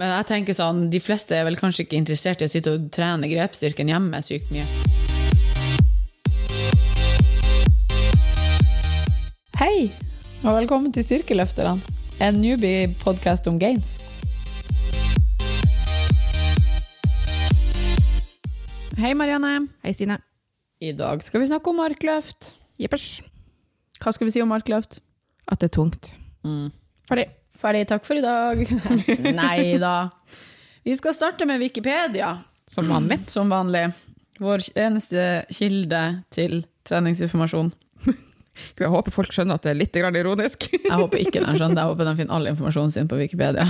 Men jeg tenker sånn, de fleste er vel kanskje ikke interessert i å sitte og trene grepsstyrken hjemme sykt mye. Hei, og velkommen til Styrkeløfterne, en newbie-podkast om gains. Hei, Marianne. Hei, Stine. I dag skal vi snakke om markløft. Jeppers. Hva skal vi si om markløft? At det er tungt. Mm. Ferdig. Ferdig, takk for i dag. Nei da. Vi skal starte med Wikipedia, Som vanlig. som vanlig. Vår eneste kilde til treningsinformasjon. Jeg håper folk skjønner at det er litt ironisk. Jeg håper ikke de skjønner det. Jeg håper de finner all informasjonen sin på Wikipedia.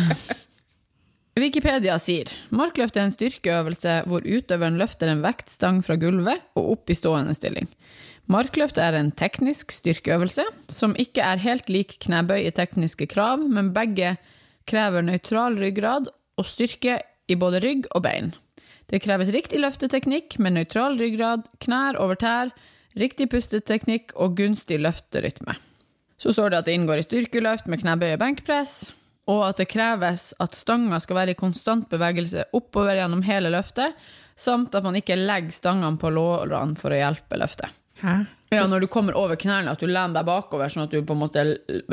Wikipedia sier markløft er en styrkeøvelse hvor utøveren løfter en vektstang fra gulvet og opp i stående stilling. Markløft er en teknisk styrkeøvelse som ikke er helt lik knebøy i tekniske krav, men begge krever nøytral ryggrad og styrke i både rygg og bein. Det kreves riktig løfteteknikk med nøytral ryggrad, knær over tær, riktig pusteteknikk og gunstig løfterytme. Så står det at det inngår i styrkeløft med knebøy og benkpress, og at det kreves at stanga skal være i konstant bevegelse oppover gjennom hele løftet, samt at man ikke legger stangene på lårene for å hjelpe løftet. Hæ? Ja, når du kommer over knærne, at du lener deg bakover, sånn at du på en måte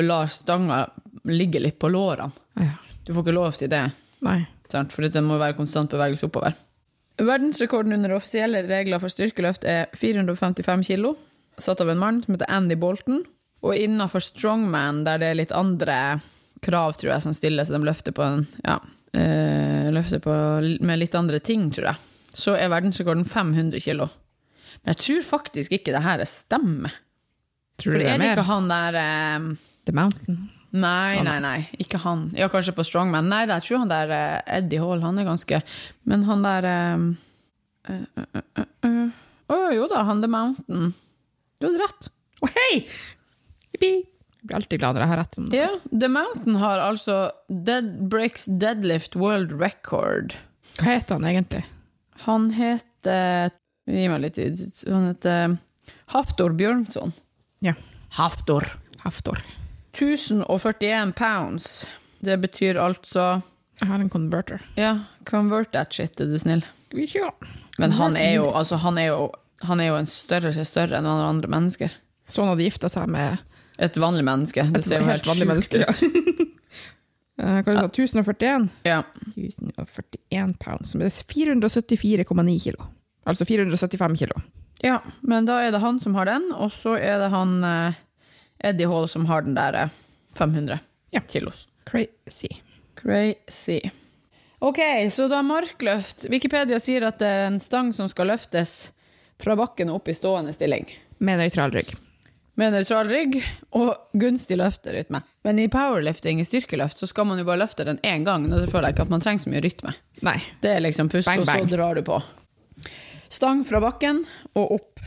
lar stanga ligge litt på lårene. Ja. Du får ikke lov til det, Nei. for det må være konstant bevegelse oppover. Verdensrekorden under offisielle regler for styrkeløft er 455 kilo, satt av en mann som heter Andy Bolton. Og innafor strongman, der det er litt andre krav, tror jeg, som stilles, de løfter på en ja, øh, løfter på, med litt andre ting, tror jeg, så er verdensrekorden 500 kilo. Men jeg tror faktisk ikke det her stemmer. Tror For du det er er mer? ikke han der um... The Mountain. Nei, nei, nei. Ikke han. Ja, kanskje på Strongman. Nei, jeg tror han der uh, Eddie Hall, han er ganske Men han der um... uh, uh, uh. Å jo da, han The Mountain. Du hadde rett. Å, hei! Jippi! Jeg blir alltid glad når jeg har rett. Ja, yeah, The Mountain har altså Dead Breaks Deadlift World Record. Hva heter han egentlig? Han heter Gi meg litt tid. Han heter Haftor Bjørnson. Ja. Haftor. Haftor. 1041 pounds. Det betyr altså Jeg har en converter. Ja, convert that shit, er du snill. Skal vi se. Men han er jo, altså, han er jo, han er jo en størrelse større enn alle andre mennesker. Så han hadde gifta seg med Et vanlig menneske. Det et ser jo helt helt sjukt menneske. ut. Ja. Eh, Hva sa du? 1041? Ja. 1041 pounds, som er 474,9 kilo. Altså 475 kilo. ja, men da er det han som har den, og så er det han eh, Eddie Hall som har den der eh, 500 Ja. kilos. Crazy. Crazy. Ok, så da markløft. Wikipedia sier at det er en stang som skal løftes fra bakken og opp i stående stilling. Med nøytral rygg. Med nøytral rygg og gunstig løfterytme. Men i powerlifting, i styrkeløft, så skal man jo bare løfte den én gang. Da så føler jeg ikke at man trenger så mye rytme. Nei. Det er liksom pust, Bang, og så drar du på. Stang fra bakken og opp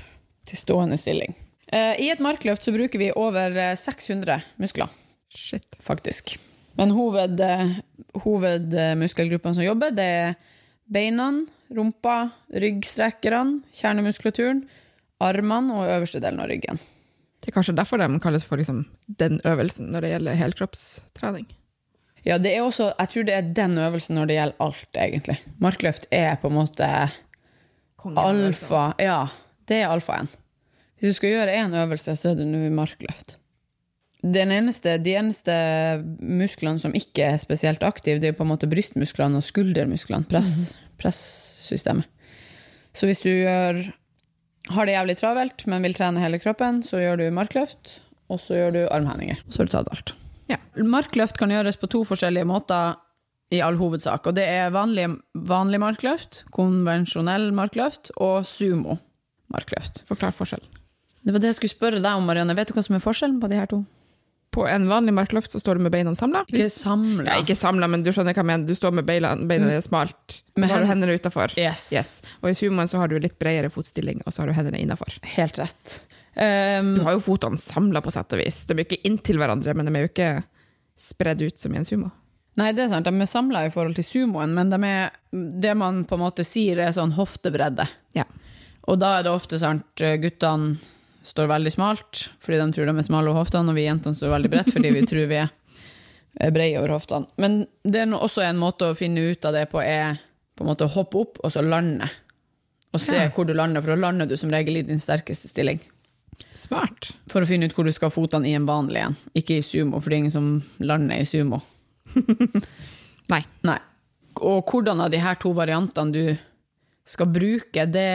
til stående stilling. Eh, I et markløft så bruker vi over eh, 600 muskler, Shit. faktisk. Men hoved, eh, hovedmuskelgruppene som jobber, det er beina, rumpa, ryggstrekkerne, kjernemuskulaturen, armene og øverste delen av ryggen. Det er kanskje derfor de kalles for liksom, den øvelsen når det gjelder helkroppstrening. Ja, det er også, jeg tror det er den øvelsen når det gjelder alt, egentlig. Markløft er på en måte alfa. Ja, det er alfaen. Hvis du skal gjøre én øvelse, så er det nå markløft. Den eneste, de eneste musklene som ikke er spesielt aktive, det er på en måte brystmusklene og skuldermusklene. Press, Pressystemet. Så hvis du gjør, har det jævlig travelt, men vil trene hele kroppen, så gjør du markløft, og så gjør du armhevinger. Så har du tatt alt. Ja. Markløft kan gjøres på to forskjellige måter i all hovedsak. Og det er vanlig, vanlig markløft, konvensjonell markløft og sumo-markløft. Forklar forskjellen. Det var det jeg skulle spørre deg om, Marianne. Vet du hva som er forskjellen på de her to? På en vanlig markløft så står du med beina samla. Ikke samla. Ja, ikke samla, men du skjønner hva jeg mener. Du står med beina, beina smalt, og Med så har du hendene utafor. Yes. Yes. Og i sumoen så har du litt bredere fotstilling, og så har du hendene innafor. Helt rett. Um, Du har jo fotene samla på sett og vis. De er jo ikke inntil hverandre, men de er jo ikke spredd ut som i en sumo. Nei, det er sant. De er samla i forhold til sumoen, men de er, det man på en måte sier, er sånn hoftebredde. Ja. Og da er det ofte sånn at guttene står veldig smalt fordi de tror de er smale over hoftene, og vi jentene står veldig bredt fordi vi tror vi er brede over hoftene. Men det er også en måte å finne ut av det på, er på en måte å hoppe opp og så lande. Og se Ja. hvor du lander, for da lander du som regel i din sterkeste stilling. Smart. For å finne ut hvor du skal ha fotene i en vanlig en, ikke i sumo, for det er ingen som lander i sumo. Nei. Nei. Og hvordan av de her to variantene du skal bruke, det,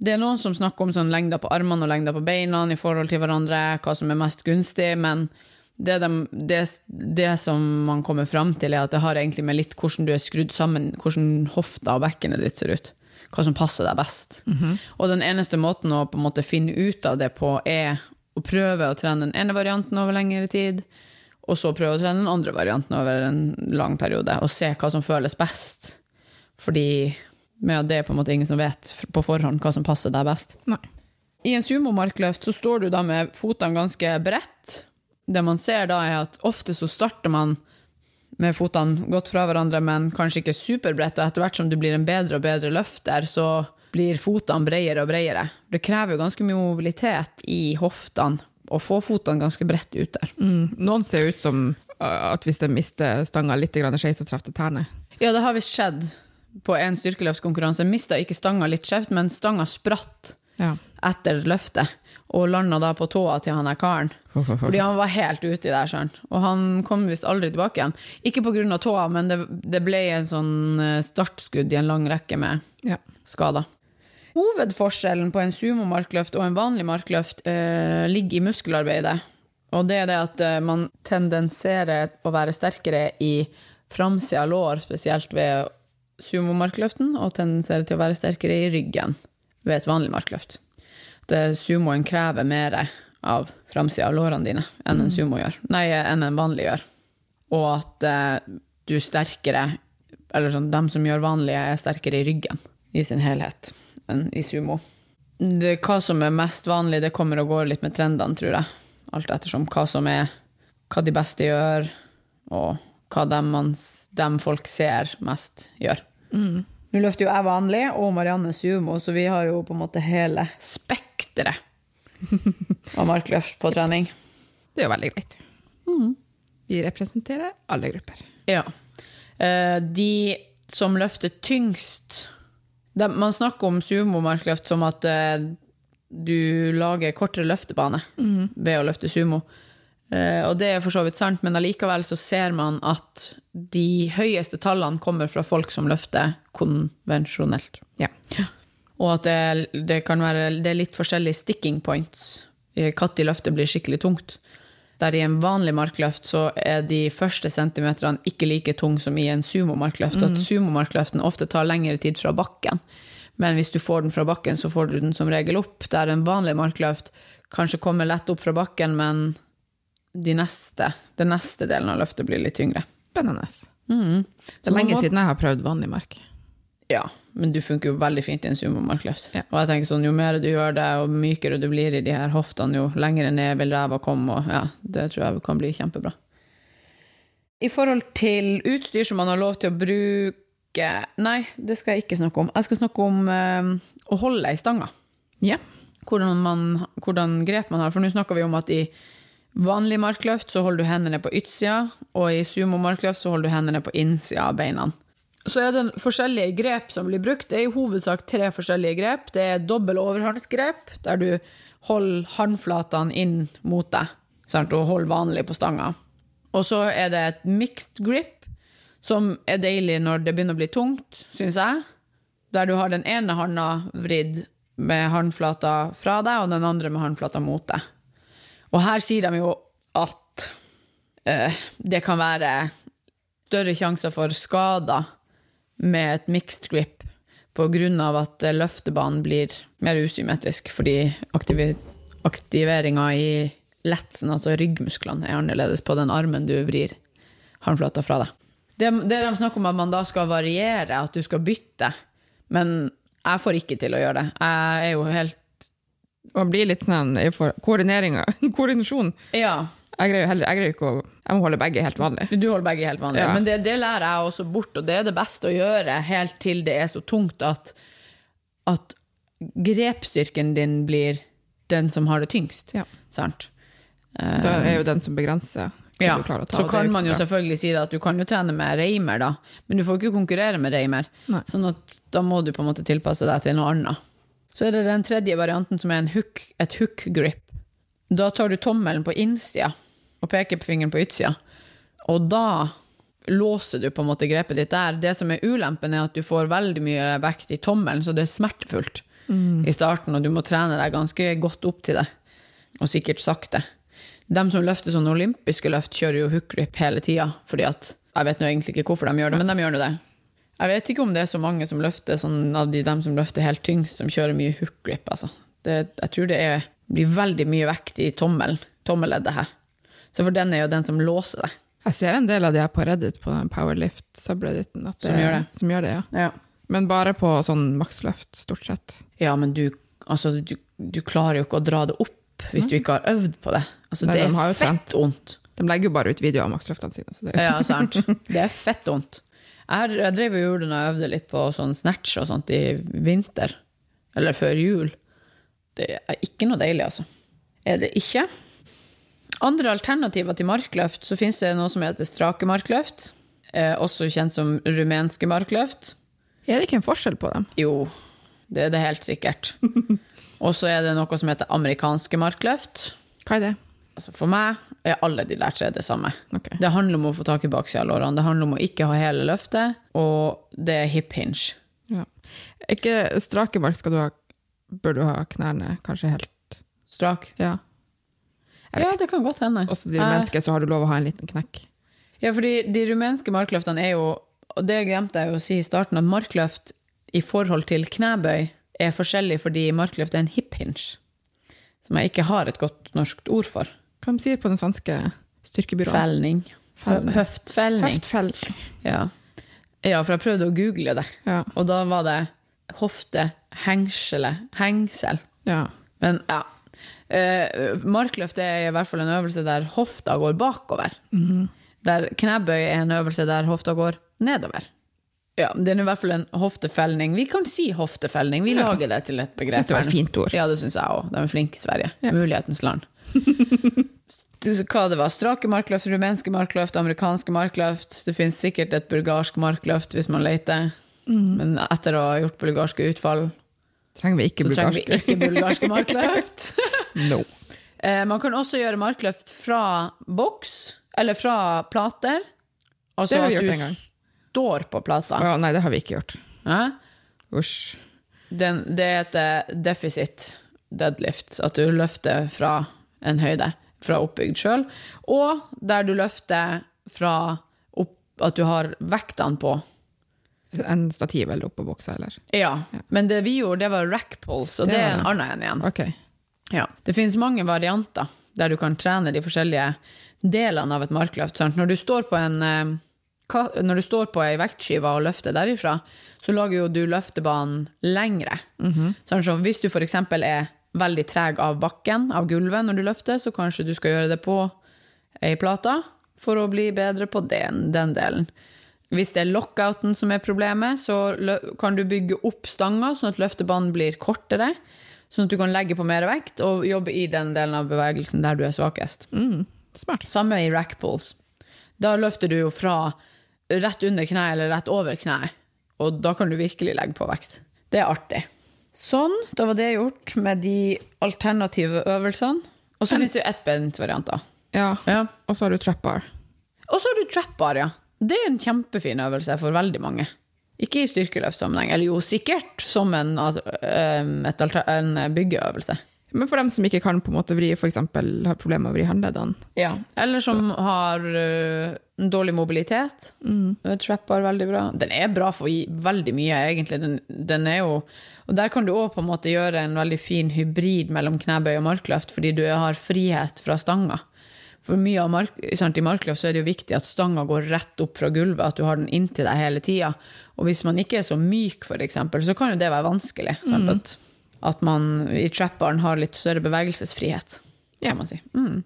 det er noen som snakker om sånn lengder på armene og lengder på beina i forhold til hverandre, hva som er mest gunstig, men det, de, det, det som man kommer fram til, er at det har egentlig med litt hvordan du er skrudd sammen, hvordan hofta og bekkenet ditt ser ut. Hva som passer deg best. Og den eneste måten å på en måte finne ut av det på, er å prøve å trene den ene varianten over lengre tid, og så prøve å trene den andre varianten over en lang periode, og se hva som føles best. Fordi med det er på en måte ingen som vet på forhånd hva som passer deg best. Nei. I en sumomarkløft så står du da med fotene ganske bredt. Det man ser da, er at ofte så starter man med fotene godt fra hverandre, men kanskje ikke superbredt. Og etter hvert som du blir en bedre og bedre løfter, så blir fotene bredere og bredere. Det krever jo ganske mye mobilitet i hoftene å få fotene ganske bredt ut der. Mm. Noen ser ut som uh, at hvis de mister stanga litt skeivt, så treffer det tærne. Ja, det har visst skjedd på en styrkeløftkonkurranse. Mista ikke stanga litt skjevt, men stanga spratt Ja. etter løftet, og landa da på tåa til han der karen. Fordi han var helt uti der, sånn. Og han kom visst aldri tilbake igjen. Ikke av tåa, men det, det ble en sånn eh, startskudd i en lang rekke med Ja. skader. Hovedforskjellen på en sumomarkløft og en vanlig markløft eh, ligger i muskelarbeidet. Og det er det at eh, man tendenserer å være sterkere i framsida av lår, spesielt ved sumomarkløften, og tendenserer til å være sterkere i ryggen ved et vanlig markløft. At eh, sumoen krever mer av framsida av lårene dine enn en sumo gjør. Nei, enn en vanlig gjør. Og at eh, du er sterkere Eller sånn, dem som gjør vanlige, er sterkere i ryggen i sin helhet enn i sumo. Det, hva som er mest vanlig, det kommer og går litt med trendene, tror jeg. Alt ettersom hva som er hva de beste gjør, og hva dem, man, dem folk ser mest gjør. Nå løfter jo jeg vanlig, og Marianne sumo, så vi har jo på en måte hele spekteret av markløft på trening. Det er jo veldig greit. Vi representerer alle grupper. Ja. Eh, De som løfter tyngst de, Man snakker om sumomarkløft som at eh, du lager kortere løftebane ved å løfte sumo. Eh, Og det er for så vidt sant, men allikevel så ser man at de høyeste tallene kommer fra folk som løfter konvensjonelt. Ja. Og at det, det kan være det er litt forskjellige sticking points. Når løftet blir skikkelig tungt. Der i en vanlig markløft så er de første centimeterne ikke like tung som i en sumomarkløft. At sumomarkløften ofte tar lengre tid fra bakken. Men hvis du får den fra bakken, så får du den som regel opp. Der en vanlig markløft kanskje kommer lett opp fra bakken, men de neste, den neste delen av løftet blir litt tyngre. Spennende. Mm. Det er lenge må- siden jeg har prøvd vanlig mark. Ja, men du funker jo veldig fint i en sumomarkløft. Ja. Og jeg tenker sånn, jo mer du gjør det, og mykere du blir i de her hoftene, jo lengre ned vil ræva komme, og ja, det tror jeg kan bli kjempebra. I forhold til utstyr som man har lov til å bruke Nei, det skal jeg ikke snakke om. Jeg skal snakke om eh, å holde i stanga. Ja. Hvordan, man, hvordan grep man har. For nå snakker vi om at i vanlig markløft så holder du hendene på utsida, og i sumomarkløft så holder du hendene på innsida av beina. Så er det forskjellige grep som blir brukt. Det er i hovedsak tre forskjellige grep. Det er dobbel overhåndsgrep, der du holder håndflatene inn mot deg sant, og holder vanlig på stanga. Og så er det et mixed grip, som er deilig når det begynner å bli tungt, syns jeg. Der du har den ene handa vridd med håndflata fra deg, og den andre med håndflata mot deg. Og her sier de jo at eh, det kan være større sjanser for skader med et mixed grip av at eh, løftebanen blir mer usymmetrisk, fordi aktivi aktiveringa i letsen, altså ryggmusklene, er annerledes på den armen du vrir håndflata fra deg. Det, det de snakker om at man da skal variere, at du skal bytte, men jeg får ikke til å gjøre det. Jeg er jo helt Man blir litt sånn i koordineringa. koordinering, koordinasjon. Ja, Jeg greier heller jeg greier ikke å Jeg må holde begge helt vanlig. Du holder begge helt vanlig. Ja. Men det, det lærer jeg også bort, og det er det beste å gjøre helt til det er så tungt at, at grepsstyrken din blir den som har det tyngst. Ja. Sant? Da er jo den som begrenser Ja, så det kan man jo selvfølgelig si det at du kan jo trene med reimer, da, men du får ikke konkurrere med reimer. Nei. Sånn at da må du på en måte tilpasse deg til noe annet. Så er det den tredje varianten som er en hook, et hook grip. Da tar du tommelen på innsida og peker på fingeren på utsida, og da låser du på en måte grepet ditt der. Det som er ulempen, er at du får veldig mye vekt i tommelen, så det er smertefullt i starten, og du må trene deg ganske godt opp til det, og sikkert sakte. De som løfter sånne olympiske løft, kjører jo hookgrip hele tida, fordi at Jeg vet nå egentlig ikke hvorfor de gjør det, men de gjør nå det. Jeg vet ikke om det er så mange som løfter sånn, av de dem som løfter helt tyngst, som kjører mye hookgrip. Altså. Det, jeg tror det er, blir veldig mye vekt i tommelen, tommeleddet her. Så for den er jo den som låser deg. Jeg ser en del av de her på Reddit, på powerlift-subredditen. Som gjør det. Som gjør det, ja. Ja, Men bare på sånn maksløft, stort sett. ja men du, altså, du, du klarer jo ikke å dra det opp hvis du ikke har øvd på det. Altså, Nei, det de har er fett vondt. De legger jo bare ut videoer av maksløftene sine. Så det, Ja, sant. Det er fett vondt. Jeg, jeg drev og gjorde det når jeg øvde litt på sånn snatch og sånt i vinter. Eller før jul. Det er ikke noe deilig, altså. Er det ikke? Andre alternativer til markløft, så finnes det noe som heter strake markløft. Eh, også kjent som rumenske markløft. Er det ikke en forskjell på dem? Jo, det er det helt sikkert. Og så er det noe som heter amerikanske markløft. Hva er det? Altså for meg er alle de der tre det samme. Okay. Det handler om å få tak i baksida av lårene, det handler om å ikke ha hele løftet, og det er hip hinge. Ja. Ikke strake mark skal du ha Bør du ha knærne kanskje helt Strak. Ja. Ja, det kan godt hende. Også de rumenske, så har du lov å ha en liten knekk. Ja, fordi de rumenske markløftene er jo, og det glemte jeg å si i starten, at markløft i forhold til knebøy er forskjellig fordi markløft er en hip hinge, som jeg ikke har et godt norsk ord for. Hva de sier på den svenske styrkebyrået? Felning. Felning. Høftfelning. Høftfelning. Ja. ja, for jeg prøvde å google det, Ja. og da var det hoftehengsele, hengsel. ja. Men ja. Eh, markløft er i hvert fall en øvelse der hofta går bakover. Der knebøy er en øvelse der hofta går nedover. Ja, Det er i hvert fall en hoftefelning. Vi kan si hoftefelning. Vi Ja. lager det til et begrep. det var et fint ord. Ja, det syns jeg òg. De er flinke i Sverige. Ja. Mulighetens land. Hva det var? Strake markløft, rumenske markløft, amerikanske markløft. Det finnes sikkert et bulgarsk markløft hvis man leter. Mm. Men etter å ha gjort bulgarske utfall, Trenger vi ikke så trenger vi ikke bulgarske markløft. No. Eh, man kan også gjøre markløft fra boks, eller fra plater. Altså Det har vi gjort en gang. står på plata. Å, nei, det har vi ikke gjort. Usj. Den, det heter deficit deadlift, at du løfter fra en høyde, fra oppbygd sjøl. Og der du løfter fra opp, at du har vektene på. En stativ eller oppå boksa, eller? Ja, men det vi gjorde, det var rack pulse, og Det det, er en annen en igjen. Okay. Ja. Det finnes mange varianter der du kan trene de forskjellige delene av et markløft. Sant? Når du står på en eh, når du står på ei vektskive og løfter derifra, så lager jo du løftebanen lengre. Sånn som hvis du f.eks. er veldig treg av bakken, av gulvet, når du løfter, så kanskje du skal gjøre det på ei plate for å bli bedre på den, den delen. Hvis det er lockouten som er problemet, så kan du bygge opp stanga sånn at løftebanen blir kortere, sånn at du kan legge på mer vekt og jobbe i den delen av bevegelsen der du er svakest. Mm. Smart. Samme i rackpulls. Da løfter du jo fra rett under kneet eller rett over kneet, og da kan du virkelig legge på vekt. Det er artig. Sånn, da var det gjort med de alternative øvelsene. Og så finnes det jo ettbent-varianter. Ja. Ja. Og så har du trap bar. Og så har du trap bar, ja. Det er en kjempefin øvelse for veldig mange. Ikke i styrkeløftsammenheng, eller jo sikkert som en, et en byggeøvelse. Men for dem som ikke kan på en måte vri, eksempel har problemer med å vri håndleddene. Ja. Eller som har uh, en dårlig mobilitet. Mm. Trapper veldig bra. Den er bra for veldig mye, egentlig. Den, den er jo, og der kan du òg på en måte gjøre en veldig fin hybrid mellom knebøy og markløft, fordi du har frihet fra stanga. For mye av mark, sant, I markløft så er det jo viktig at stanga går rett opp fra gulvet, at du har den inntil deg hele tida. Og hvis man ikke er så myk, eksempel, så kan jo det være vanskelig. Sant? At, at man i trap-baren har litt større bevegelsesfrihet, Ja. man si. Mm.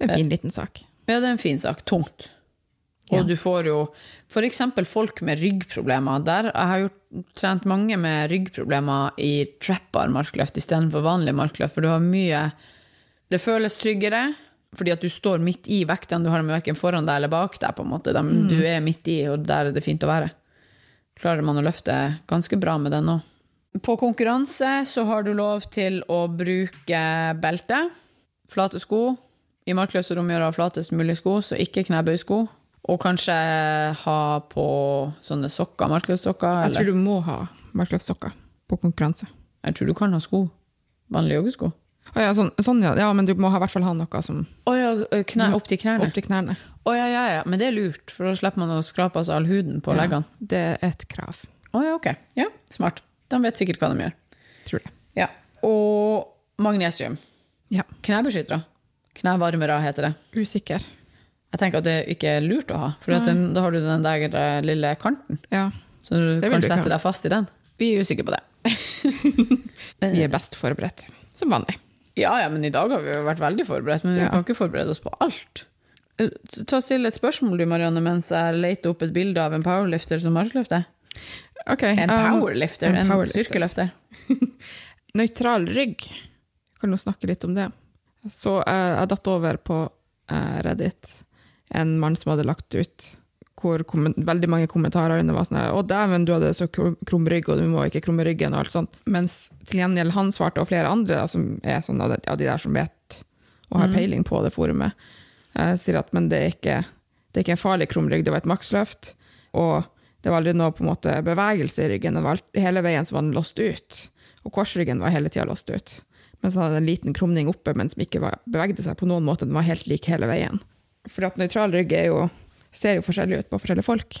Det er en fin liten sak. Ja, det er en fin sak. Tungt. Og Ja. du får jo f.eks. folk med ryggproblemer. Der jeg har jo trent mange med ryggproblemer i trap-bar markløft istedenfor vanlig markløft, for du har mye Det føles tryggere, fordi at du står midt i vektene, du har dem verken foran deg eller bak deg, på en måte. De, Du er midt i, og der er det fint å være. Klarer man å løfte ganske bra med den òg. På konkurranse så har du lov til å bruke belte, flate sko. I markløse rom gjør ha flatest mulig sko, så ikke knebøysko. Og kanskje ha på sånne sokker, markløssokker. Jeg Eller tror du må ha markløftsokker på konkurranse. jeg tror du kan ha sko. Vanlige joggesko. Å ja, sånn, sånn ja. ja, men du må i hvert fall ha noe som oh, ja, kne, opp til knærne. opp til knærne. Oh, ja, ja, ja, men det er lurt, for da slipper man å skrape av seg all huden på Ja, leggene. det er et krav, Å ja, ok. Ja, smart. De vet sikkert hva de gjør. tror det. Ja. Og magnesium. Ja. Knebeskyttere. Knevarmere heter det. Usikker. Jeg tenker at det ikke er lurt å ha, for den, da har du den der eh, lille kanten, Ja, så du Det kan sette deg fast i den. Vi er usikre på det. vi er best forberedt. Som vanlig. Ja, ja, men i dag har vi jo vært veldig forberedt, men vi Ja. kan ikke forberede oss på alt. Ta Still et spørsmål du, Marianne, mens jeg leter opp et bilde av en powerlifter som marsjløfter. Okay, En um, powerlifter, en en, powerlifter. styrkeløfter. Nøytral rygg. Kan du snakke litt om det? Så eh, jeg datt over på eh, Reddit, en mann som hadde lagt ut hvor veldig mange kommentarer under var sånn 'Å, dæven, du hadde så krum rygg, og du må ikke krumme ryggen', og alt sånt. Mens til gjengjeld han svarte, og flere andre da, som er sånn av de, de der som vet og har Mm. peiling på det forumet, eh, sier at men det er ikke, det er ikke en farlig krum rygg, det var et maksløft, og det var aldri noe på en måte bevegelse i ryggen, det var alt, hele veien så var den låst ut, og korsryggen var hele tida låst ut. Mens han hadde en liten krumning oppe, men som ikke var, bevegde seg på noen måte, den var helt lik hele veien. For at nøytral rygg er jo, ser jo forskjellig ut på forskjellige folk.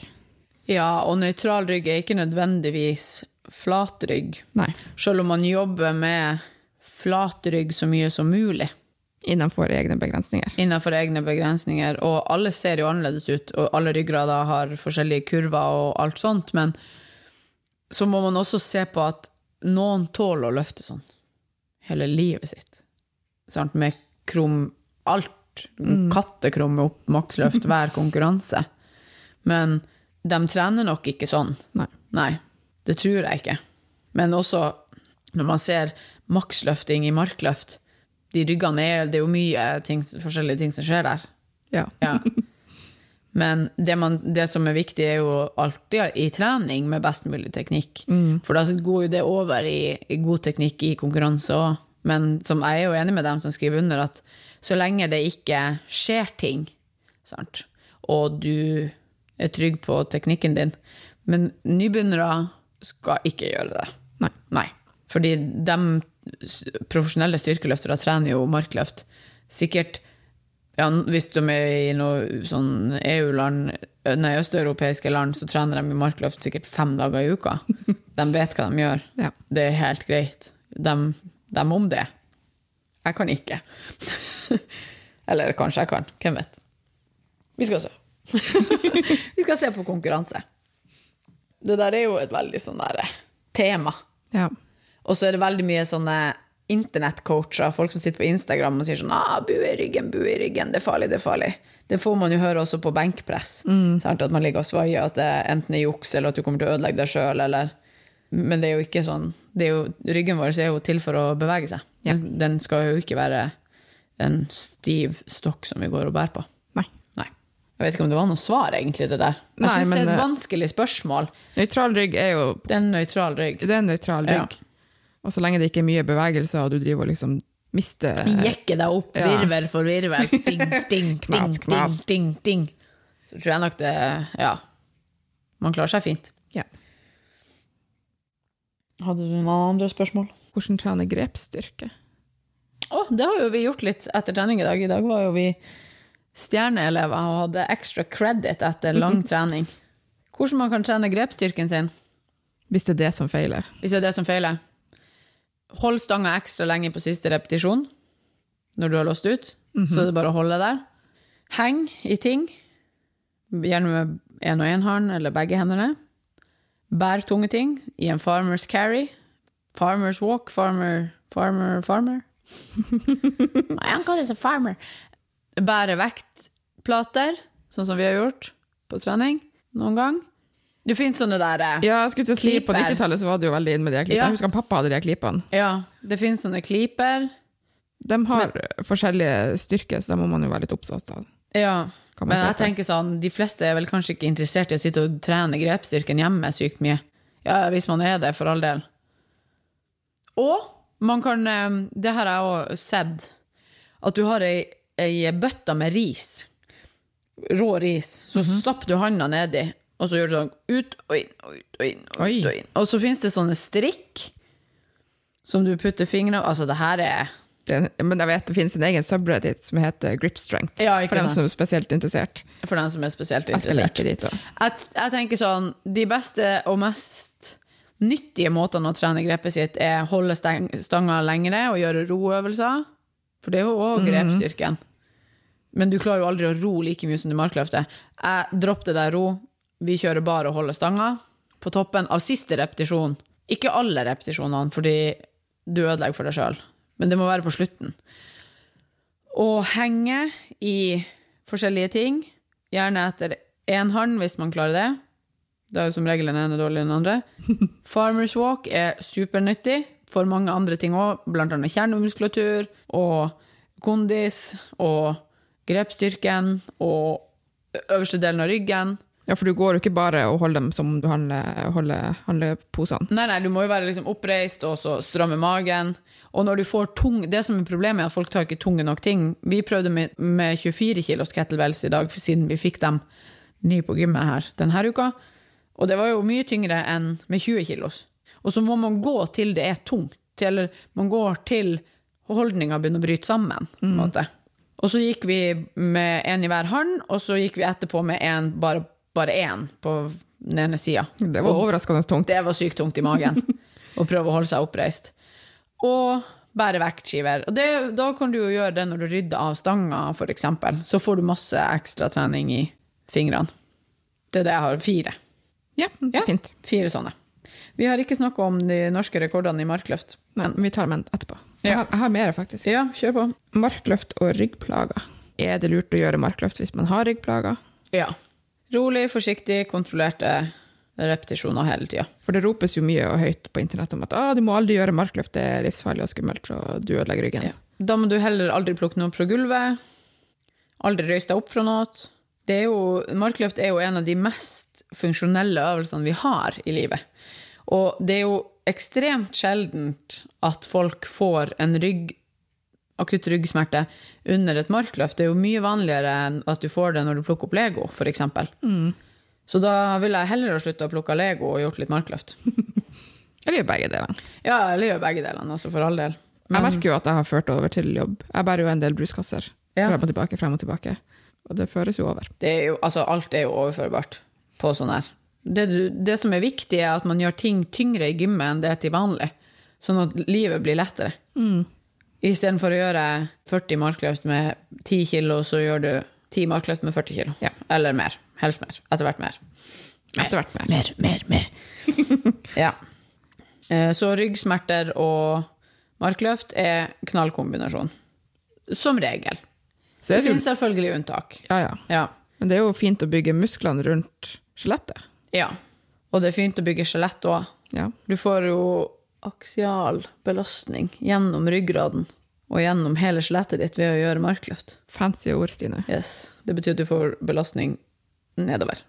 Ja, og nøytral rygg er ikke nødvendigvis flat rygg, Nei, selv om man jobber med flat rygg så mye som mulig. innenfor egne begrensninger. innenfor egne begrensninger, og alle ser jo annerledes ut, og alle ryggrader har forskjellige kurver og alt sånt, men så må man også se på at noen tåler å løfte sånn hele livet sitt. Sant? Med krum alt. Kattekrum opp maksløft hver konkurranse. Men de trener nok ikke sånn. Nei. Nei, det tror jeg ikke. Men også når man ser maksløfting i markløft, de ryggene er, det er jo mye ting, forskjellige ting som skjer der. Ja. Ja. Men det, man, det som er viktig, er jo alltid i trening med best mulig teknikk. For da går jo det over i, i god teknikk i konkurranse òg. Men som jeg er jo enig med dem som skriver under, at så lenge det ikke skjer ting, sant? og du er trygg på teknikken din Men nybegynnere skal ikke gjøre det. Nei. Nei. Fordi de profesjonelle styrkeløftere trener jo markløft. Sikkert ja, hvis de er i noe sånn EU-land, nei, østeuropeiske land, så trener de i markløft sikkert fem dager i uka. De vet hva de gjør. Ja. Det er helt greit. De, de om det. Jeg kan ikke. Eller kanskje jeg kan. Hvem vet. Vi skal se. Vi skal se på konkurranse. Det der er jo et veldig sånn der eh, tema. ja. Og så er det veldig mye sånne internettcoacher, folk som sitter på Instagram og sier sånn ah, 'Bu i ryggen, bu i ryggen, det er farlig, det er farlig'. Det får man jo høre også på benkpress. Mm. At man ligger og svaier, at det enten er juks, eller at du kommer til å ødelegge deg sjøl, eller Men det er jo ikke sånn det jo, Ryggen vår er jo til for å bevege seg. Ja. Den, skal jo ikke være en stiv stokk som vi går og bærer på. Nei. Nei. Jeg vet ikke om det var noe svar, egentlig, det der. Jeg syns det er et vanskelig spørsmål. Nøytral rygg er jo Det er en nøytral rygg. det er en nøytral Ja. Og så lenge det ikke er mye bevegelse, og du driver og liksom mister Jekke deg opp, Ja. virvel for virvel. Ding, ding, ding, Knas, ding, knas. ding, ding. Så tror jeg nok det Ja. Man klarer seg fint. Hadde du noen andre spørsmål? Hvordan trene grepsstyrke? Å, det har jo vi gjort litt etter trening i dag. I dag var jo vi stjerneelever og hadde extra credit etter lang trening. Hvordan man kan trene grepsstyrken sin, Hvis det er det som feiler. hvis det er det som feiler. Hold stanga ekstra lenge på siste repetisjon når du har låst ut. Så er det bare å holde der. Heng i ting, gjerne med én og én hånd eller begge hendene. Bær tunge ting i en farmer's carry. Farmer's walk, farmer, farmer, farmer. Nei, han is a farmer. Bære vektplater, sånn som vi har gjort på trening noen gang. Du finner sånne der eh, Ja, jeg skulle til å si På Klyper. 90-tallet så var det jo veldig inn med de her klipene. Ja. Jeg husker pappa hadde de her klipene. Ja, det finnes sånne kliper. De har forskjellige styrker, så da må man jo være litt oppsatt. Ja, Kan man men jeg tenker sånn, de fleste er vel kanskje ikke interessert i å sitte og trene grepsstyrken hjemme sykt mye. Ja, hvis man er det, for all del. Og man kan, eh, det har jeg òg sett, at du har ei, ei bøtta med ris, rå ris, så Mhm. stapper du handa nedi, og så gjør du sånn ut og inn, og ut og inn, og, ut og inn. Og så finnes det sånne strikk, som du putter fingrene, altså det her er, men jeg vet det finnes en egen subreddit som heter Grip Strength. ja, For dem som er spesielt interessert. for den som er spesielt interessert. Jeg. Jeg, jeg tenker sånn, de beste og mest nyttige måtene å trene grepet sitt er holde steng, stanga lengre og gjøre roøvelser. For det er jo òg grepsstyrken. Men du klarer jo aldri å ro like mye som du markløfter. Jeg dropp det der ro. Vi kjører bare å holde stanga på toppen av siste repetisjon. Ikke alle repetisjonene, fordi du ødelegger for deg sjøl. Men det må være på slutten. Å henge i forskjellige ting, gjerne etter én hånd hvis man klarer det. Da er jo som regel den ene dårligere enn den andre. Farmers walk er supernyttig for mange andre ting òg, blant annet kjernemuskulatur og kondis og grepsstyrken og øverste delen av ryggen. Ja, for du går jo ikke bare og holder dem som om du handler, holder, handleposene. Nei, nei, du må jo være liksom oppreist og så stramme magen. Og når du får tung Det som er problemet, er at folk tar ikke tunge nok ting. Vi prøvde med, med 24 kilos kettlebells i dag, siden vi fikk dem ny på gymmet her denne uka. Og det var jo mye tyngre enn med 20 kilos. Og så må man gå til det er tungt. Eller man går til holdninga begynner å bryte sammen. på en måte. Og så gikk vi med én i hver hånd, og så gikk vi etterpå med en, bare, bare én på den ene sida. Det var overraskende tungt. Det var sykt tungt i magen å prøve å holde seg oppreist. Og bære vektskiver. Og det, da kan du jo gjøre det når du rydder av stanga, f.eks. Så får du masse ekstra trening i fingrene. Det er det jeg har. Fire. Ja, Ja. fint. Fire sånne. Vi har ikke snakka om de norske rekordene i markløft. Nei, vi tar dem etterpå. Jeg Ja. har, jeg har mer, faktisk. Ja, kjør på. Markløft og ryggplager. Er det lurt å gjøre markløft hvis man har ryggplager? Ja. Rolig, forsiktig, kontrollerte repetisjoner hele tida. For det ropes jo mye og høyt på internett om at ah, du må aldri gjøre markløft, det er livsfarlig og skummelt, og du ødelegger ryggen. Ja. Da må du heller aldri plukke noe opp fra gulvet. Aldri røyse deg opp fra noe. Det er jo, markløft er jo en av de mest funksjonelle øvelsene vi har i livet. Og det er jo ekstremt sjeldent at folk får en rygg, akutt ryggsmerte under et markløft. Det er jo mye vanligere enn at du får det når du plukker opp Lego, f.eks. Mm. Så da ville jeg heller ha slutta å plukke Lego og gjort litt markløft. Eller gjør begge delene. Ja, eller gjør begge delene, altså for all del. Jeg merker jo at jeg har ført over til jobb. Jeg bærer jo en del bruskasser. Ja. Frem og tilbake, frem og tilbake. Og det føres jo over. det er jo, altså alt er jo overførbart på sånn her. Det, det som er viktig, er at man gjør ting tyngre i gymmet enn det er til vanlig. Sånn at livet blir lettere. Mm. Istedenfor å gjøre 40 markløft med 10 kilo, så gjør du 10 markløft med 40 kilo. Ja. Eller mer. Helst mer. Etter hvert mer. Etter hvert mer. Mer, mer, mer. ja. Eh, Så ryggsmerter og markløft er knallkombinasjon. Som regel. Så Det det finnes selvfølgelig unntak. ja, ja. Ja. Men det er jo fint å bygge musklene rundt skjelettet. ja. Og det er fint å bygge skjelett òg. Ja. Du får jo aksial belastning gjennom ryggraden og gjennom hele skjelettet ditt ved å gjøre markløft. Fancy ord, Stine. Yes. Det betyr at du får belastning nedover.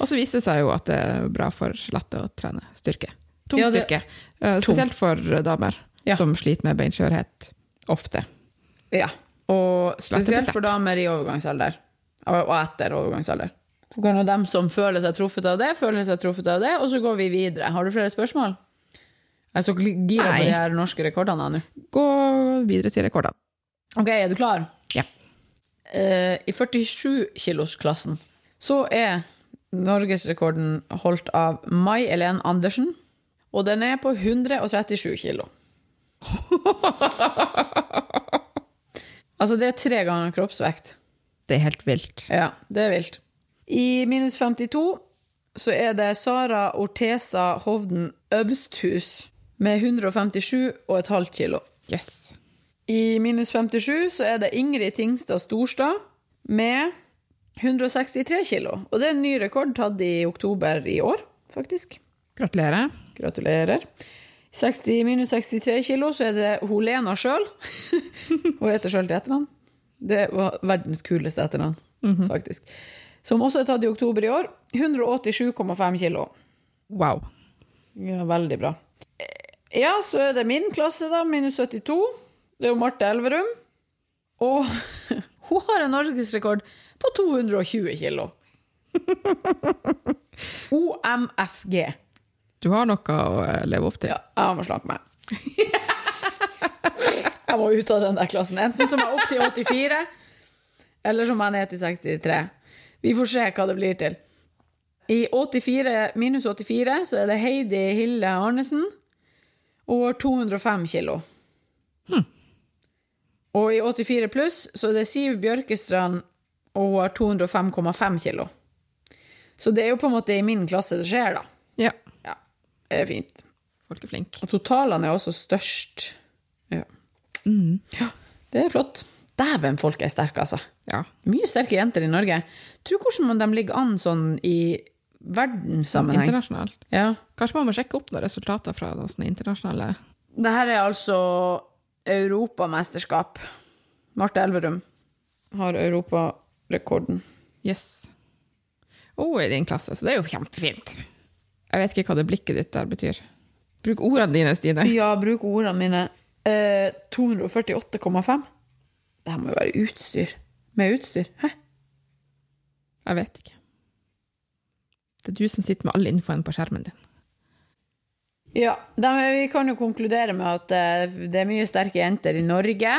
Og så viser det seg jo at det er bra for skjelettet å trene styrke. Tung Ja, styrke. Eh, Spesielt for damer Ja. som sliter med beinskjørhet ofte. Ja. Og spesielt for damer i overgangsalder. Og etter overgangsalder. Så kan jo dem som føler seg truffet av det, føle seg truffet av det, og så går vi videre. Har du flere spørsmål? Jeg er så gira på de her norske rekordene nå. Gå videre til rekordene. Ok, er du klar? Ja. Uh, I 47-kilosklassen så er norgesrekorden holdt av Mai Elen Andersen, og den er på 137 kilo. altså, det er tre ganger kroppsvekt. Det er helt vilt. Ja, det er vilt. I minus 52 så er det Sara Ortesa Hovden Øvsthus med 157,5 kilo. Yes. I minus 57 så er det Ingrid Tingstad Storstad med 163 kilo. Og det er en ny rekord tatt i oktober i år, faktisk. Gratulerer. Gratulerer. 60 minus 63 kilo, så er det Holena sjøl. hun heter sjøl til etternavn. Det var verdens kuleste etternavn, faktisk. Som også er tatt i oktober i år. 187,5 kilo. Wow. Ja, veldig bra. Ja, så er det min klasse, da. Minus 72. Det er jo Marte Elverum. Og hun har en norgesrekord på 220 kilo. OMFG. Du har noe å eh, leve opp til. Ja, jeg må slanke meg. jeg må ut av den der klassen. Enten som er opp til 84, eller som er ned til 63. Vi får se hva det blir til. I 84, minus 84 så er det Heidi Hille Arnesen og har 205 kilo. Og i 84 pluss så er det Siv Bjørkestrand og hun har 205,5 kilo. Så det er jo på en måte i min klasse det skjer, da. Ja. Ja, det er fint. Folk er flinke. Og totalene er også størst. Ja. ja det er flott. Dæven, folk er sterke, altså. Ja. Mye sterke jenter i Norge. Tror hvordan de ligger an sånn i verdenssammenheng. Internasjonalt. Ja. Kanskje man må sjekke opp noen resultater fra noen sånne internasjonale Det her er altså europamesterskap. Marte Elverum har europarekorden. Yes. Hun er i din klasse, så det er jo kjempefint. Jeg vet ikke hva det blikket ditt der betyr. Bruk ordene dine, Stine. Ja, bruk ordene mine. Eh, 248,5. Det her må jo være utstyr. Med utstyr. Hæ? Jeg vet ikke. Det er du som sitter med all infoen på skjermen din. Ja, vi kan jo konkludere med at eh, det er mye sterke jenter i Norge.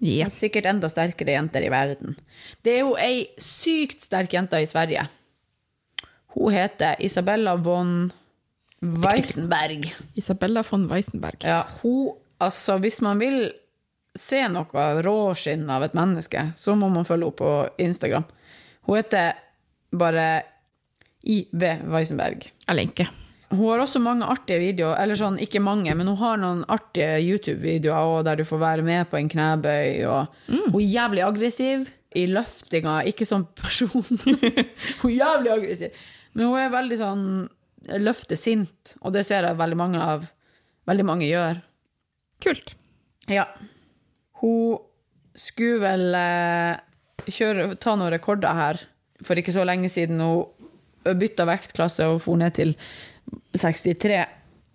Og sikkert enda sterkere jenter i verden. Det er jo ei sykt sterk jente i Sverige. Hun heter Isabella von Weissenberg. Isabella von Weissenberg. Ja, hun Altså, hvis man vil se noe råskinn av et menneske, så må man følge henne på Instagram. Hun heter bare IB Weisenberg. Jeg lenker. Hun har også mange artige videoer, eller sånn, ikke mange, men hun har noen artige YouTube-videoer der du får være med på en knebøy. Og Hun er jævlig aggressiv i løftinga, ikke som person. hun er jævlig aggressiv. Men hun er veldig sånn løfter sint, og det ser jeg veldig mange av. Veldig mange gjør. Kult. Ja. Hun skulle vel eh, kjøre, ta noen rekorder her for ikke så lenge siden. Hun bytta vektklasse og for ned til 63.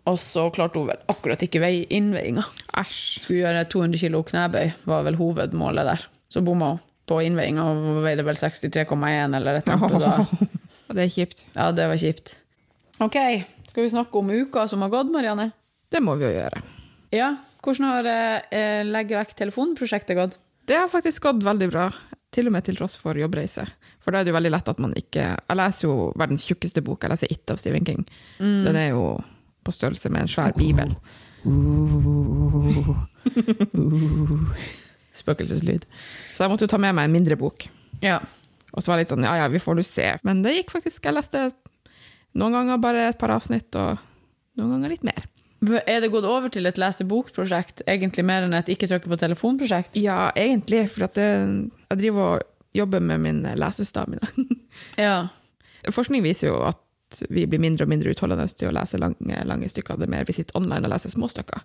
Og så klarte hun vel akkurat ikke vei innveiinga. Skulle gjøre 200 kilo knebøy, var vel hovedmålet der. Så bomma hun på innveiinga og veide vel 63,1 eller et eller annet. det er kjipt. ja, det var kjipt. OK, skal vi snakke om uka som har gått, Marianne? Det må vi jo gjøre. Ja, hvordan har eh, Legge vekk telefonprosjektet gått? Det har faktisk gått veldig bra, til og med til tross for jobbreise. For da er det jo veldig lett at man ikke Jeg leser jo verdens tjukkeste bok, jeg leser It av Stephen King. Den er jo på størrelse med en svær bibel. Spøkelseslyd. Så jeg måtte jo ta med meg en mindre bok. Ja. Og så var det litt sånn, ja ja, vi får nå se. Men det gikk faktisk. Jeg leste noen ganger bare et par avsnitt, og noen ganger litt mer. Er det gått over til et lese-bok-prosjekt, egentlig mer enn et ikke trykke på telefon-prosjekt? Ja, egentlig, for at det, jeg driver og jobber med min lesestamina. Ja. Forskning viser jo at vi blir mindre og mindre utholdende til å lese lange, lange stykker. Det er mer vi sitter online og leser små stykker.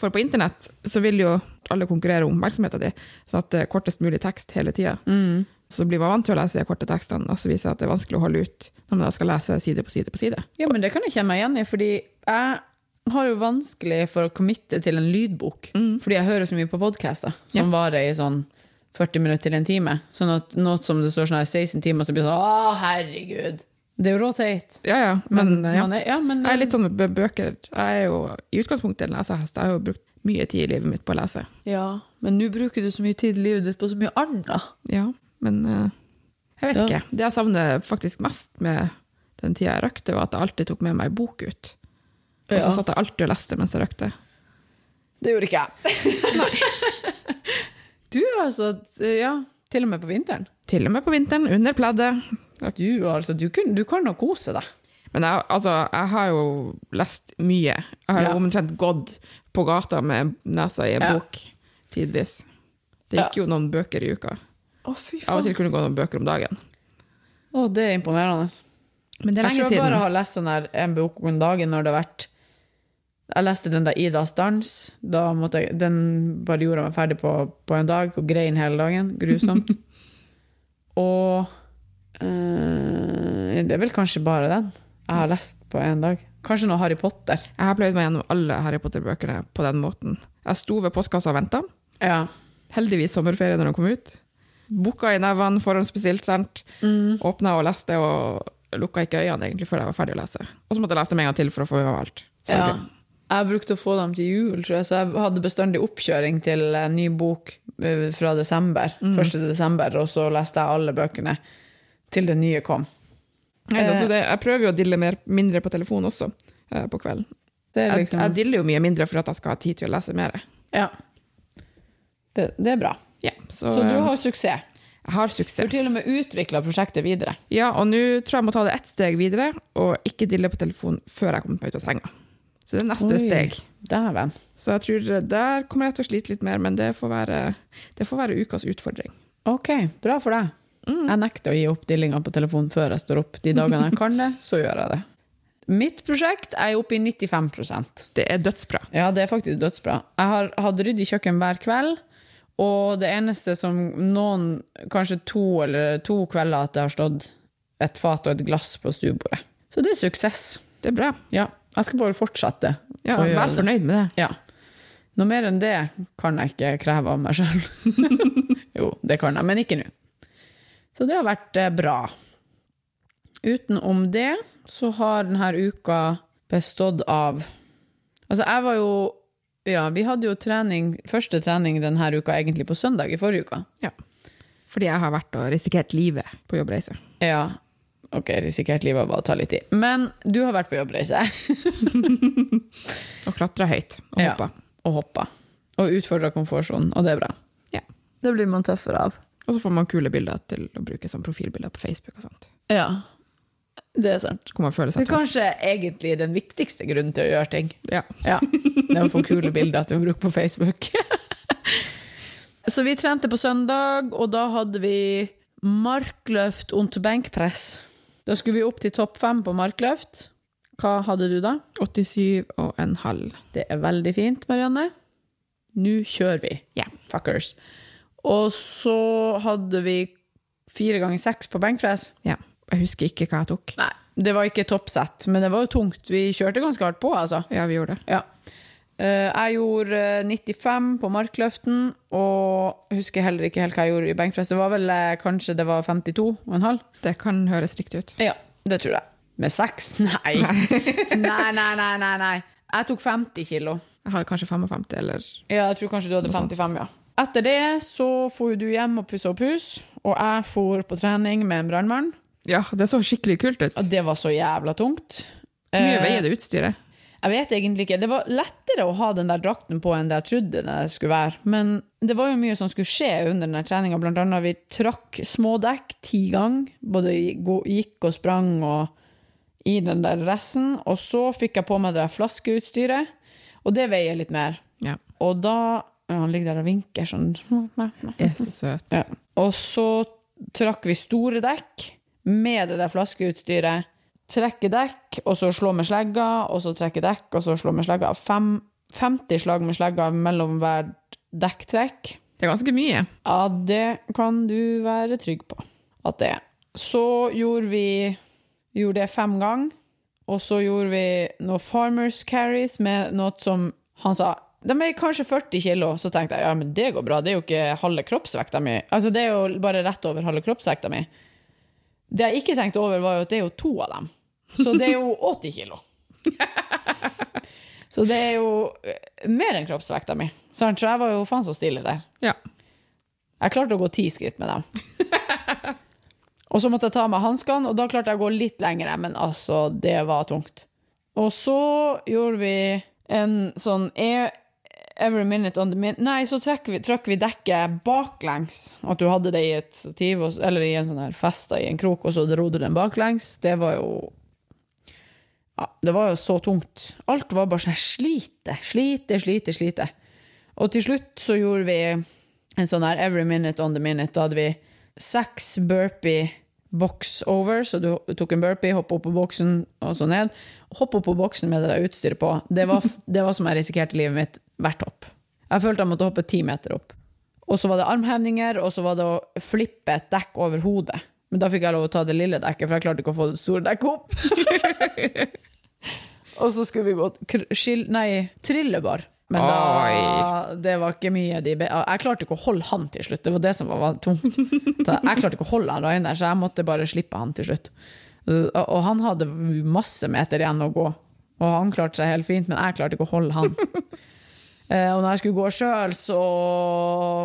For på internett så vil jo alle konkurrere om oppmerksomheten din, sånn at det er kortest mulig tekst hele tida. Mm. Så blir man vant til å lese de korte tekstene, og så viser det at det er vanskelig å holde ut når man skal lese side på side på side. ja, men det kan jeg kjenne meg igjen i, fordi jeg har jo vanskelig for å committe til en lydbok. Fordi jeg hører så mye på podkaster som Ja. varer i sånn 40 minutter til en time. Sånn at noe som det står sånn her 16 timer, så blir det sånn Å, herregud! Det er jo råteit. Ja, ja, men, ja. er, ja, men Jeg er litt sånn med bøker. Jeg er jo i utgangspunktet en lesehest. Jeg har jo brukt mye tid i livet mitt på å lese. Ja, men nå bruker du så mye tid i livet ditt på så mye annet. Ja, men eh, jeg vet ikke. Det jeg savner faktisk mest med den tida jeg røkte, var at jeg alltid tok med meg bok ut. Og så Ja. satt jeg alltid og leste mens jeg røkte. Det gjorde ikke jeg. du altså, ja, til og med på vinteren. Til og med på vinteren, under pleddet. Du, altså, du, kan, du kan nå kose deg. Men jeg, altså, jeg har jo lest mye. Jeg har Ja. jo omtrent gått på gata med nesa i en Ja. bok tidvis. Det gikk jo noen bøker i uka. Å, fy Av og til kunne det gå noen bøker om dagen. Å, det er imponerende. Men det er lenge Jeg lenge tror jeg bare siden. har lest sånn her en bok om dagen når det har vært Jeg leste den der Idas dans. Da måtte jeg, den bare gjorde meg ferdig på, på en dag, og grein hele dagen. Grusomt. og øh, det er vel kanskje bare den jeg har lest på en dag. Kanskje noe Harry Potter. Jeg har pløyd meg gjennom alle Harry Potter-bøkene på den måten. Jeg sto ved postkassa og venta. Ja. Heldigvis sommerferie når den kom ut. Boka i nevene, forhåndsbestilt, sendt. Mm. Åpna og leste, og lukka ikke øynene egentlig før jeg var ferdig å lese. Og så måtte jeg lese meg en gang til for å få med meg alt. ja. Jeg brukte å få dem til jul, tror jeg, så jeg hadde bestandig oppkjøring til en ny bok eh, fra desember. 1. desember, og så leste jeg alle bøkene til det nye kom. Nei, Eh. altså det, jeg prøver jo å dille mer, mindre på telefon også, eh, på kvelden. Det er Jeg, liksom jeg diller jo mye mindre for at jeg skal ha tid til å lese mer. Ja. Det, det er bra. Ja, så, Så du eh, har suksess. jeg har suksess. Du har til og med utvikla prosjektet videre. Ja, og nå tror jeg jeg må ta det ett steg videre, og ikke dille på telefon før jeg kommer meg ut av senga. Så det er neste Oi. steg. Dæven. Så jeg tror der kommer jeg til å slite litt mer, men det får være, det får være ukas utfordring. Ok, bra for deg. Mm. Jeg nekter å gi opp dillinga på telefonen før jeg står opp. De dagene jeg kan det, så gjør jeg det. Mitt prosjekt er oppe i 95% Det er dødsbra. Ja, det er faktisk dødsbra. Jeg har hatt ryddig kjøkken hver kveld, og det eneste som noen, kanskje to eller to kvelder, at det har stått et fat og et glass på stuebordet. Så det er suksess. Det er bra. Ja, jeg skal bare fortsette. Ja, Vær fornøyd med det. Ja. Noe mer enn det kan jeg ikke kreve av meg sjøl. jo, det kan jeg, men ikke nå. Så det har vært eh, bra. Utenom det så har denne uka bestått av Altså, jeg var jo Ja, vi hadde jo trening, første trening denne uka egentlig på søndag i forrige uke. Fordi jeg har vært og risikert livet på jobbreise. Ja, ok, risikert livet av å ta litt i. Men du har vært på jobbreise. Og klatra høyt og Ja. og hoppa. Og utfordra komfortsonen, og det er bra. Ja. Det blir man tøffere av. Og så får man kule bilder til å bruke som profilbilder på Facebook og sånt. Ja, det er sant. Kan man føle Det seg er tøff. kanskje egentlig den viktigste grunnen til å gjøre ting. Ja. Ja, Det er å få kule bilder til å bruke på Facebook. Så vi trente på søndag, og da hadde vi markløft und benkpress. Da skulle vi opp til topp fem på markløft. Hva hadde du da? 87 og en halv. Det er veldig fint, Marianne. Nå kjører vi. Ja. Fuckers. Og så hadde vi fire ganger seks på benkpress. Ja. Jeg husker ikke hva jeg tok. Nei, det var ikke toppsett, men det var jo tungt. Vi kjørte ganske hardt på, altså. Ja, vi gjorde det. Ja. Eh, Jeg gjorde eh, 95 på markløften, og husker heller ikke helt hva jeg gjorde i benkpress. Det var vel eh, kanskje det var 52,5? Det kan høres riktig ut. Ja, det tror jeg. Med seks? Nei. nei, nei, nei, nei, nei. Jeg tok 50 kilo. Jeg har kanskje 55, eller Ja, jeg tror kanskje du hadde 55, ja. Etter det så for du hjem og pussa opp hus, og jeg for på trening med en brannmann. Ja, det så skikkelig kult ut. Og det var så jævla tungt. Mye Eh, veier det utstyret? Jeg vet egentlig ikke. Det var lettere å ha den der drakten på enn det jeg trodde det skulle være. Men det var jo mye som skulle skje under den treninga. Blant annet vi trakk smådekk ti ganger. Både gikk og sprang og i den der resten. Og så fikk jeg på meg det der flaskeutstyret, og det veier litt mer. Ja. Og da ja, Han ligger der og vinker sånn. Er så søt. Ja. Og så trakk vi store dekk med det der flaskeutstyret. Trekke dekk, og så slå med slegga, og så trekke dekk, og så slå med slegga. Fem, 50 slag med slegga mellom hver dekktrekk. Det er ganske mye. Ja, det kan du være trygg på at det er. Så gjorde vi, gjorde det fem ganger, og så gjorde vi noe farmers carries med noe som han sa de er kanskje 40 kilo, så tenkte jeg ja, men det går bra, det er jo ikke halve kroppsvekta mi. Altså, det er jo bare rett over halve kroppsvekta mi. Det jeg ikke tenkte over, var jo at det er jo to av dem. Så det er jo 80 kilo. Så det er jo eh, mer enn kroppsvekta mi. Så jeg var jo faen så stille der. Ja. Jeg klarte å gå ti skritt med dem. og så måtte jeg ta av meg hanskene, og da klarte jeg å gå litt lenger, men altså, det var tungt. Og så gjorde vi en sånn e- every minute on the minute Nei, så trakk vi, vi dekket baklengs. At du hadde det i et stativ, eller i en sånn her festa i en krok, og så dro du den baklengs. Det var jo ja, det var jo så tungt. Alt var bare sånn slite, slite, slite, slite. Og til slutt så gjorde vi en sånn her every minute on the minute. Da hadde vi seks burpee box over, så du tok en burpee, hoppa opp på boksen og så ned. Hopp opp på boksen med det der utstyret på, det var, det var som jeg risikerte livet mitt hvert hopp. Jeg følte jeg måtte hoppe ti meter opp. Og så var det armhevninger, og så var det å flippe et dekk over hodet. Men da fikk jeg lov å ta det lille dekket, for jeg klarte ikke å få det store dekket opp. og så skulle vi gå kr- Nei, trillebar. Men da, det var ikke mye de be Jeg klarte ikke å holde han til slutt. Det var det som var var tungt. Så jeg klarte ikke å holde han Rainer, så jeg måtte bare slippe han til slutt. Og og han hadde masse meter igjen å gå, og han klarte seg helt fint, men jeg klarte ikke å holde han. Eh, Og når jeg skulle gå sjøl, så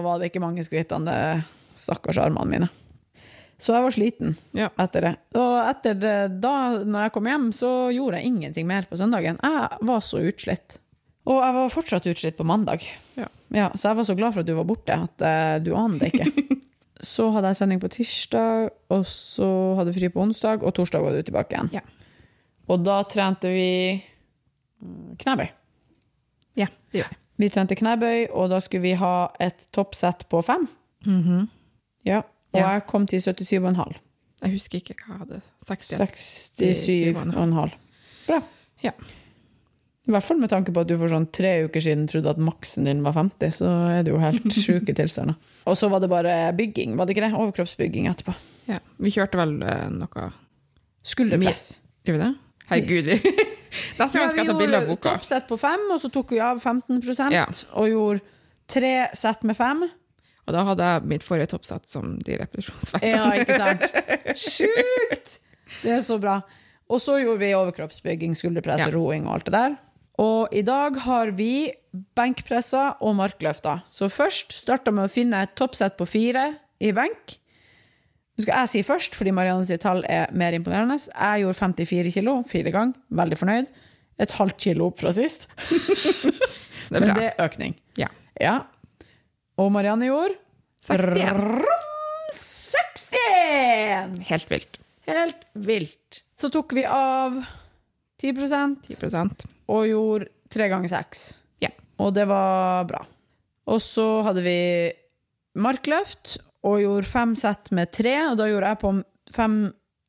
var det ikke mange skrittene, stakkars armene mine. Så jeg var sliten Ja. etter det. Og etter det, da, når jeg kom hjem, så gjorde jeg ingenting mer på søndagen. Jeg var så utslitt. Og jeg var fortsatt utslitt på mandag. Ja. så jeg var så glad for at du var borte, at uh, du aner det ikke. så hadde jeg trening på tirsdag, og så hadde jeg fri på onsdag, og torsdag var du tilbake igjen. Ja. Og da trente vi mm, knebøy. Ja, det gjør jeg. Vi trente knebøy, og da skulle vi ha et toppsett på fem. Ja, og Ja. jeg kom til 77,5. Jeg husker ikke hva jeg hadde. 67,5. Bra. Ja. I hvert fall med tanke på at du for sånn tre uker siden trodde at maksen din var 50, så er det jo helt sjuke tilstander. Og så var det bare bygging, var det ikke det? Overkroppsbygging etterpå. Ja. Vi kjørte vel eh, noe Skulderpress. Gjør vi det? Herregud. Neste gang skal jeg ta bilde av boka. Vi gjorde toppsett på fem, og så tok vi av 15 Ja. og gjorde tre sett med fem. Og da hadde jeg mitt forrige toppsett som de repetisjonsvektene. Ja, ikke sant? Sjukt! Det er så bra. Og så gjorde vi overkroppsbygging, skulderpress, Ja. roing og alt det der. Og i dag har vi benkpresser og markløfter. Så først starta med å finne et toppsett på fire i benk. Nå skal jeg si først, fordi Marianne sitt tall er mer imponerende. Jeg gjorde 54 kilo fire ganger. Veldig fornøyd. Et halvt kilo opp fra sist. Det Men det er økning. Ja. Ja. Og Marianne gjorde 61. 61! Helt vilt. Helt vilt. Så tok vi av 10% 10% og gjorde tre ganger seks. Ja. Og det var bra. Og så hadde vi markløft og gjorde fem sett med tre, og da gjorde jeg på fem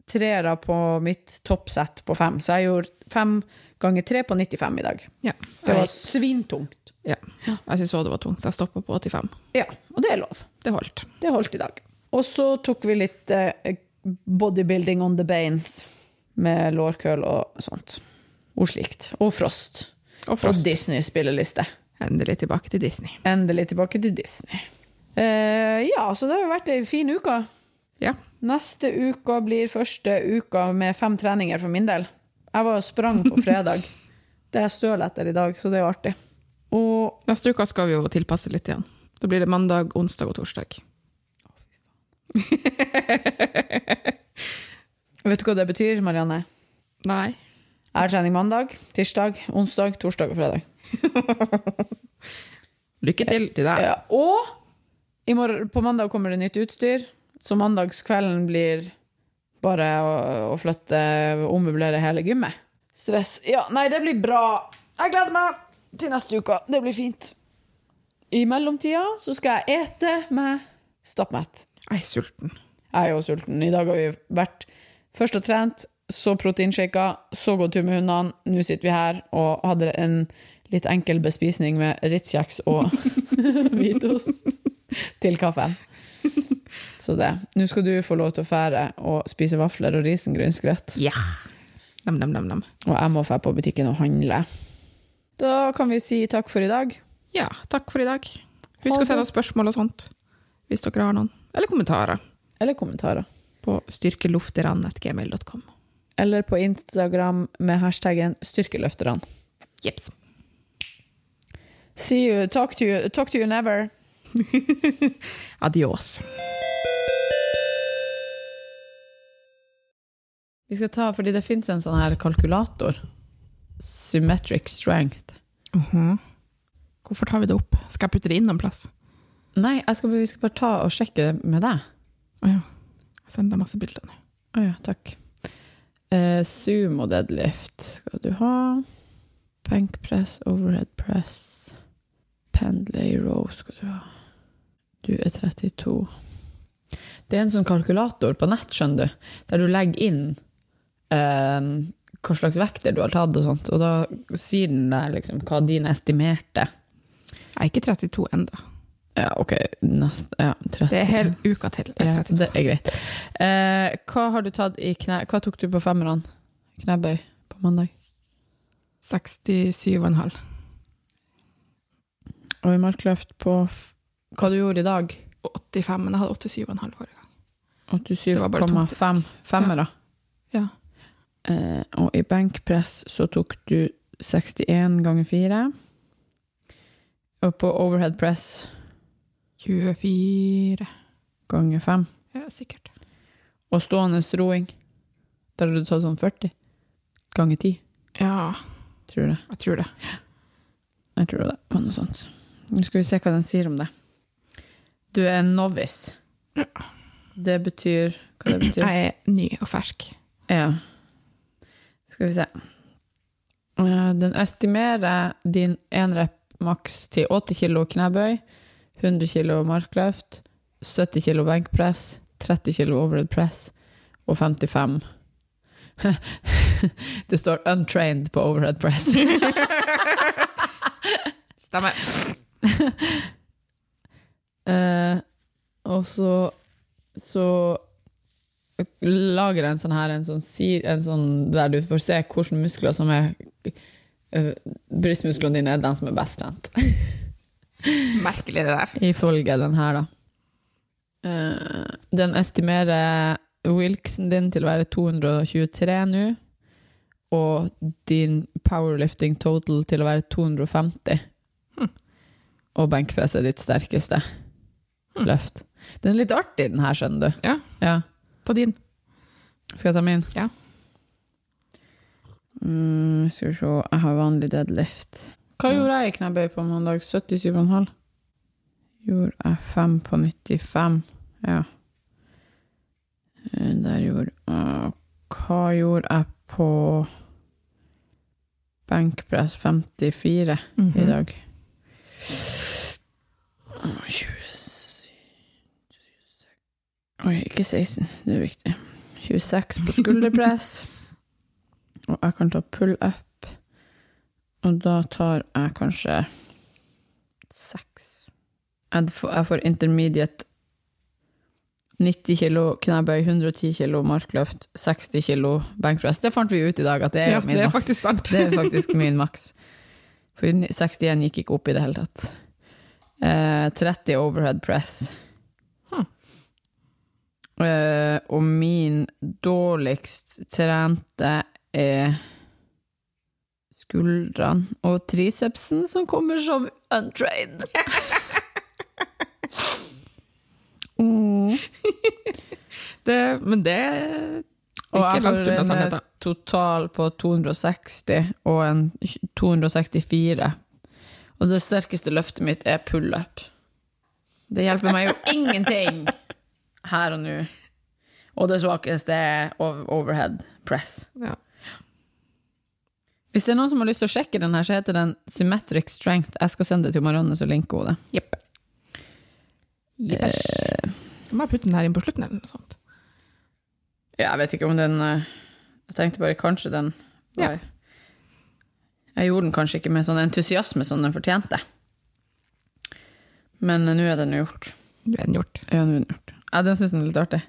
treere på mitt toppsett på fem. Så jeg gjorde fem ganger tre på 95 i dag. Ja. Det var svintungt. ja. jeg syns òg det var tungt, så jeg stoppa på 85. Ja, og det er lov. Det holdt. Det holdt i dag. Og så tok vi litt eh, bodybuilding on the banes med lårkøl og sånt. Og slikt. Og Frost. Og Og Disney-spilleliste. Endelig tilbake til Disney. Endelig tilbake til Disney. Eh, ja, så det har vært ei fin uke. Ja. Neste uke blir første uka med fem treninger for min del. Jeg var og sprang på fredag. Det er støl etter i dag, så det er jo artig. Og Neste uke skal vi jo tilpasse litt igjen. Da blir det mandag, onsdag og torsdag. vet du hva det betyr, Marianne? Nei. Jeg har trening mandag, tirsdag, onsdag, torsdag og fredag. Lykke til til deg. Ja, og på mandag kommer det nytt utstyr, så mandagskvelden blir bare å, å flytte, ommøblere hele gymmet. Stress. Ja, nei, det blir bra. Jeg gleder meg til neste uke. Det blir fint. I mellomtida så skal jeg ete meg stappmett. Jeg er sulten. Jeg er jo sulten. I dag har vi vært først og trent, så proteinshaka, så gått tur med hundene. Nå sitter vi her og hadde en litt enkel bespisning med Ritz-kjeks og hvitost til kaffen. Så det. Nå skal du få lov til å fære og spise vafler og risengrynsgrøt. Ja. Nam, nam, nam, nam. Og jeg må fære på butikken og handle. Da kan vi si takk for i dag. Ja, takk for i dag. Husk å sende oss spørsmål og sånt, hvis dere har noen. Eller kommentarer Eller kommentarer. på styrkelufteran.gmail.com. Eller på Instagram med hashtaggen styrkeløfterne. Jeps. See you, talk to you, talk to you never. Adios. Vi skal ta, fordi det finnes en sånn her kalkulator. Symmetric strength. Mhm. Hvorfor tar vi det opp? Skal jeg putte det inn noen plass? Nei, skal, vi skal bare ta og sjekke det med deg. Å ja. Jeg sender deg masse bilder nå. Å ja, takk. Zoom sumo deadlift skal du ha. Benkpress, overhead press. Pendlay row skal du ha. Du er 32. Det er en sånn kalkulator på nett, skjønner du, der du legger inn eh, hva slags vekter du har tatt, og sånt, og da sier den der liksom hva din estimerte Jeg er ikke 32 ennå. Ja, ok, nest, ja, 30. Det er hele uka til. Ja, det er greit. Eh, hva har du tatt i kne... Hva tok du på femmerne? Knebøy på mandag? 67,5. Og i markløft på hva du gjorde i dag? 85, men jeg hadde 87,5 forrige gang. 87,5 femmere. Ja. Eh, og i benkpress så tok du 61 ganger 4. Og på overhead press 24 ganger 5. Ja, sikkert. Og stående roing, der har du tatt sånn 40 ganger 10, Ja, tror det. jeg tror det. Jeg tror det var noe sånt. Nå skal vi se hva den sier om det. Du er en novice. Ja. Det betyr Hva det betyr? Jeg er ny og fersk. Ja. Skal vi se. Eh, Den estimerer din enrep maks til 80 kilo knebøy, 100 kilo markløft, 70 kilo benkpress, 30 kilo overhead press og 55 Det står 'untrained' på overhead press. Stemmer. uh, og så, så lager en sånn her, en sånn, en sånn der du får se hvilke muskler som er uh, Brystmusklene dine er de som er best trent, Merkelig det der. ifølge den her, da. Uh, den estimerer Wilksen din til å være 223 nå, og din powerlifting total til å være 250. Hm. Og benkpress er ditt sterkeste løft. Den er litt artig, den her, skjønner du. Ja. Ja. Ta din. Skal jeg ta min? Ja. Mm, skal vi se, jeg har vanlig deadlift. Hva gjorde jeg i knebøy på mandag? 77,5? Gjorde jeg 5 på 95? Ja. Eh, Der gjorde jeg Hva gjorde jeg på benkpress 54 Mhm. i dag? Å, 26 Oi, ikke 16, det er viktig. 26 på skulderpress. Og jeg kan ta pull-up. Og da tar jeg kanskje seks. Jeg får, intermediate 90 kilo knebøy, 110 kilo markløft, 60 kilo benkpress. Det fant vi ut i dag, at det er Ja, min det er maks. Det er faktisk min maks. For 61 gikk ikke opp i det hele tatt. Eh, 30 overhead press. Eh, og min dårligst trente er skuldrene og tricepsen, som kommer som untrained. mm. Det, men det er Og ikke jeg langt unna sannheten. total på 260 og en 264. Og det sterkeste løftet mitt er pull-up. Det hjelper meg jo ingenting her og nå. Og det svakeste er overhead press. Ja. Hvis det er noen som har lyst til å sjekke den her, så heter den Symmetric Strength. Jeg skal sende det til Marianne, så linker hun det. Jepp. Eh, Så må jeg putte den her inn på slutten eller noe sånt. Ja, jeg vet ikke om den eh, Jeg tenkte bare kanskje den Ja. Jeg gjorde den kanskje ikke med sånn entusiasme som den fortjente. Men eh, nå er den gjort. Nå er den gjort. Ja, nå er den gjort. Ja, den syns jeg er litt artig.